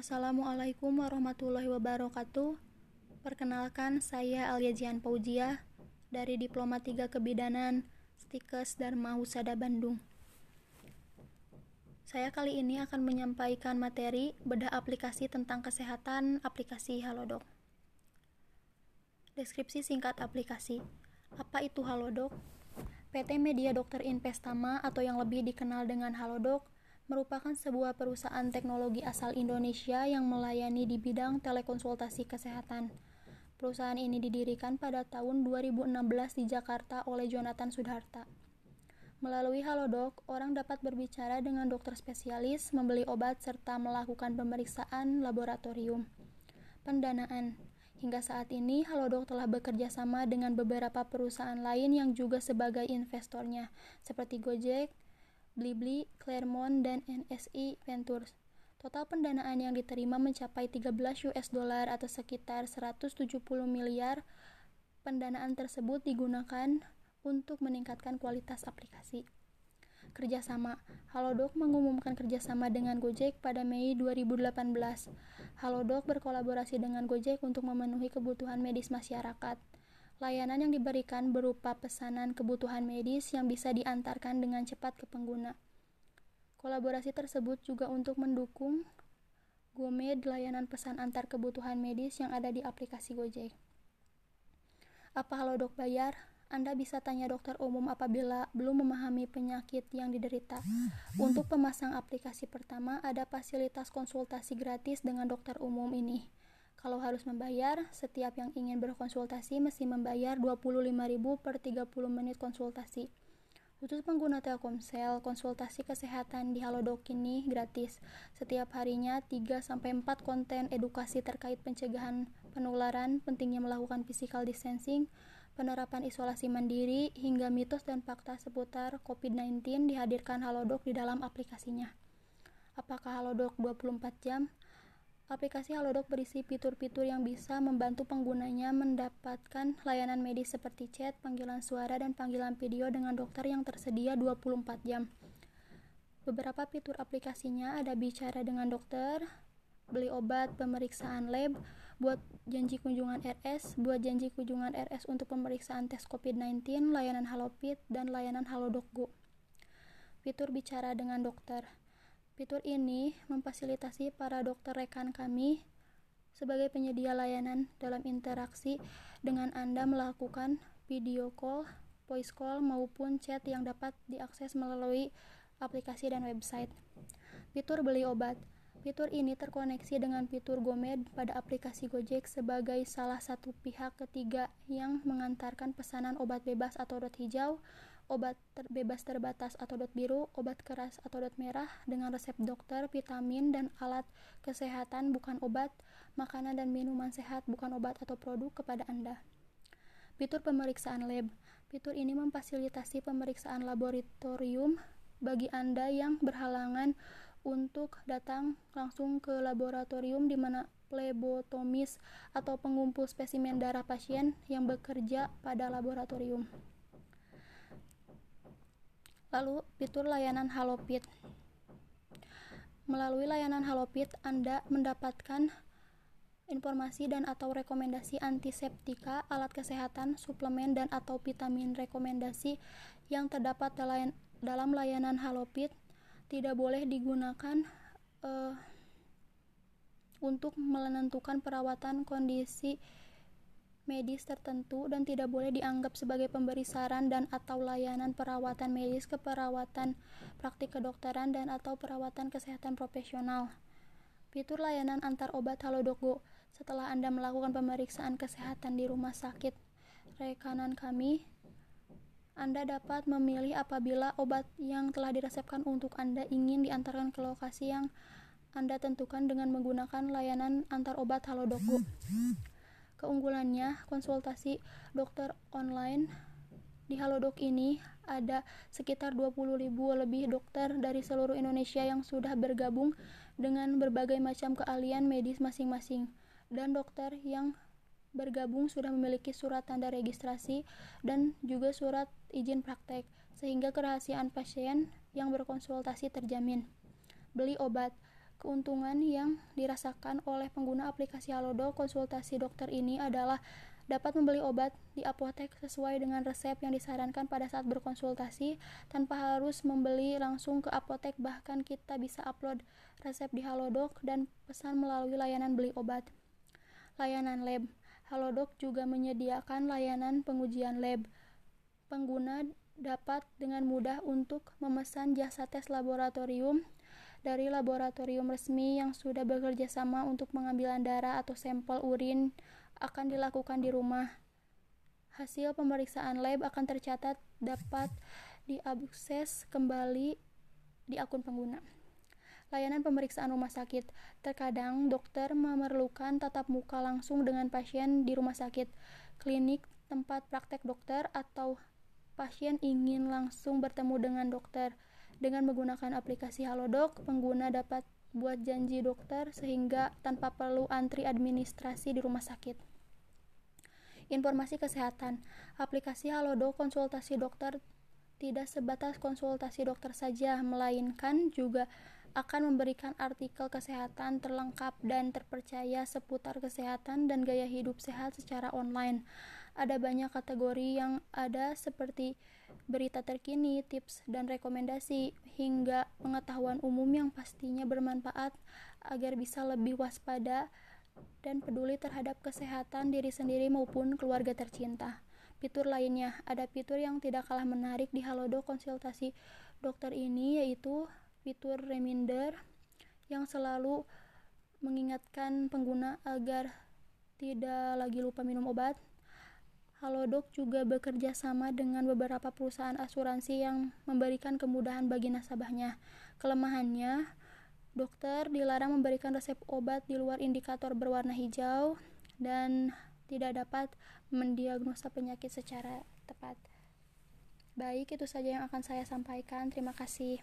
Assalamualaikum warahmatullahi wabarakatuh. Perkenalkan, saya Alia Jian Paujia dari Diploma 3 Kebidanan Stikes Dharma Husada Bandung. Saya kali ini akan menyampaikan materi bedah aplikasi tentang kesehatan aplikasi Halodoc. Deskripsi singkat aplikasi. Apa itu Halodoc? PT Media Dokter Investama atau yang lebih dikenal dengan Halodoc merupakan sebuah perusahaan teknologi asal Indonesia yang melayani di bidang telekonsultasi kesehatan. Perusahaan ini didirikan pada tahun 2016 di Jakarta oleh Jonathan Sudharta. Melalui Halodoc, orang dapat berbicara dengan dokter spesialis, membeli obat, serta melakukan pemeriksaan laboratorium. Pendanaan Hingga saat ini, Halodoc telah bekerja sama dengan beberapa perusahaan lain yang juga sebagai investornya, seperti Gojek, Blibli, Claremont, dan NSI Ventures. Total pendanaan yang diterima mencapai 13 US dollar atau sekitar 170 miliar. Pendanaan tersebut digunakan untuk meningkatkan kualitas aplikasi. Kerjasama Halodoc mengumumkan kerjasama dengan Gojek pada Mei 2018. Halodoc berkolaborasi dengan Gojek untuk memenuhi kebutuhan medis masyarakat. Layanan yang diberikan berupa pesanan kebutuhan medis yang bisa diantarkan dengan cepat ke pengguna. Kolaborasi tersebut juga untuk mendukung GoMed layanan pesan antar kebutuhan medis yang ada di aplikasi Gojek. Apa Halodoc bayar? Anda bisa tanya dokter umum apabila belum memahami penyakit yang diderita. Untuk pemasang aplikasi pertama, ada fasilitas konsultasi gratis dengan dokter umum ini. Kalau harus membayar, setiap yang ingin berkonsultasi mesti membayar 25.000 per 30 menit konsultasi. Khusus pengguna Telkomsel, konsultasi kesehatan di Halodoc ini gratis. Setiap harinya 3-4 konten edukasi terkait pencegahan penularan, pentingnya melakukan physical distancing, penerapan isolasi mandiri, hingga mitos dan fakta seputar COVID-19 dihadirkan Halodoc di dalam aplikasinya. Apakah Halodoc 24 jam? Aplikasi Halodoc berisi fitur-fitur yang bisa membantu penggunanya mendapatkan layanan medis seperti chat, panggilan suara, dan panggilan video dengan dokter yang tersedia 24 jam. Beberapa fitur aplikasinya ada bicara dengan dokter, beli obat, pemeriksaan lab, buat janji kunjungan RS, buat janji kunjungan RS untuk pemeriksaan tes COVID-19, layanan Halopit, dan layanan Halodoc Go. Fitur bicara dengan dokter Fitur ini memfasilitasi para dokter rekan kami sebagai penyedia layanan dalam interaksi dengan Anda melakukan video call, voice call, maupun chat yang dapat diakses melalui aplikasi dan website. Fitur beli obat. Fitur ini terkoneksi dengan fitur GoMed pada aplikasi Gojek sebagai salah satu pihak ketiga yang mengantarkan pesanan obat bebas atau dot hijau obat ter bebas terbatas atau dot biru, obat keras atau dot merah dengan resep dokter, vitamin dan alat kesehatan bukan obat, makanan dan minuman sehat bukan obat atau produk kepada Anda. Fitur pemeriksaan lab. Fitur ini memfasilitasi pemeriksaan laboratorium bagi Anda yang berhalangan untuk datang langsung ke laboratorium di mana plebotomis atau pengumpul spesimen darah pasien yang bekerja pada laboratorium. Lalu, fitur layanan Halopit. Melalui layanan Halopit, Anda mendapatkan informasi dan atau rekomendasi antiseptika, alat kesehatan, suplemen dan atau vitamin rekomendasi yang terdapat dalam layanan Halopit tidak boleh digunakan uh, untuk menentukan perawatan kondisi medis tertentu dan tidak boleh dianggap sebagai pemberi saran dan atau layanan perawatan medis keperawatan praktik kedokteran dan atau perawatan kesehatan profesional. Fitur layanan antar obat Halodogo setelah Anda melakukan pemeriksaan kesehatan di rumah sakit rekanan kami anda dapat memilih apabila obat yang telah diresepkan untuk Anda ingin diantarkan ke lokasi yang Anda tentukan dengan menggunakan layanan antar obat Halodogo. Keunggulannya, konsultasi dokter online di Halodoc ini ada sekitar 20.000 lebih dokter dari seluruh Indonesia yang sudah bergabung dengan berbagai macam keahlian medis masing-masing dan dokter yang bergabung sudah memiliki surat tanda registrasi dan juga surat izin praktek sehingga kerahasiaan pasien yang berkonsultasi terjamin. Beli obat Keuntungan yang dirasakan oleh pengguna aplikasi Halodoc konsultasi dokter ini adalah dapat membeli obat di apotek sesuai dengan resep yang disarankan pada saat berkonsultasi tanpa harus membeli langsung ke apotek bahkan kita bisa upload resep di Halodoc dan pesan melalui layanan beli obat. Layanan lab Halodoc juga menyediakan layanan pengujian lab. Pengguna dapat dengan mudah untuk memesan jasa tes laboratorium dari laboratorium resmi yang sudah bekerja sama untuk pengambilan darah atau sampel urin akan dilakukan di rumah. Hasil pemeriksaan lab akan tercatat dapat diakses kembali di akun pengguna. Layanan pemeriksaan rumah sakit. Terkadang dokter memerlukan tatap muka langsung dengan pasien di rumah sakit, klinik, tempat praktek dokter, atau pasien ingin langsung bertemu dengan dokter. Dengan menggunakan aplikasi Halodoc, pengguna dapat buat janji dokter sehingga tanpa perlu antri administrasi di rumah sakit. Informasi kesehatan. Aplikasi Halodoc konsultasi dokter tidak sebatas konsultasi dokter saja, melainkan juga akan memberikan artikel kesehatan terlengkap dan terpercaya seputar kesehatan dan gaya hidup sehat secara online. Ada banyak kategori yang ada seperti berita terkini, tips dan rekomendasi, hingga pengetahuan umum yang pastinya bermanfaat agar bisa lebih waspada dan peduli terhadap kesehatan diri sendiri maupun keluarga tercinta. Fitur lainnya, ada fitur yang tidak kalah menarik di Halodo konsultasi dokter ini yaitu fitur reminder yang selalu mengingatkan pengguna agar tidak lagi lupa minum obat Halodoc juga bekerja sama dengan beberapa perusahaan asuransi yang memberikan kemudahan bagi nasabahnya. Kelemahannya, dokter dilarang memberikan resep obat di luar indikator berwarna hijau dan tidak dapat mendiagnosa penyakit secara tepat. Baik, itu saja yang akan saya sampaikan. Terima kasih.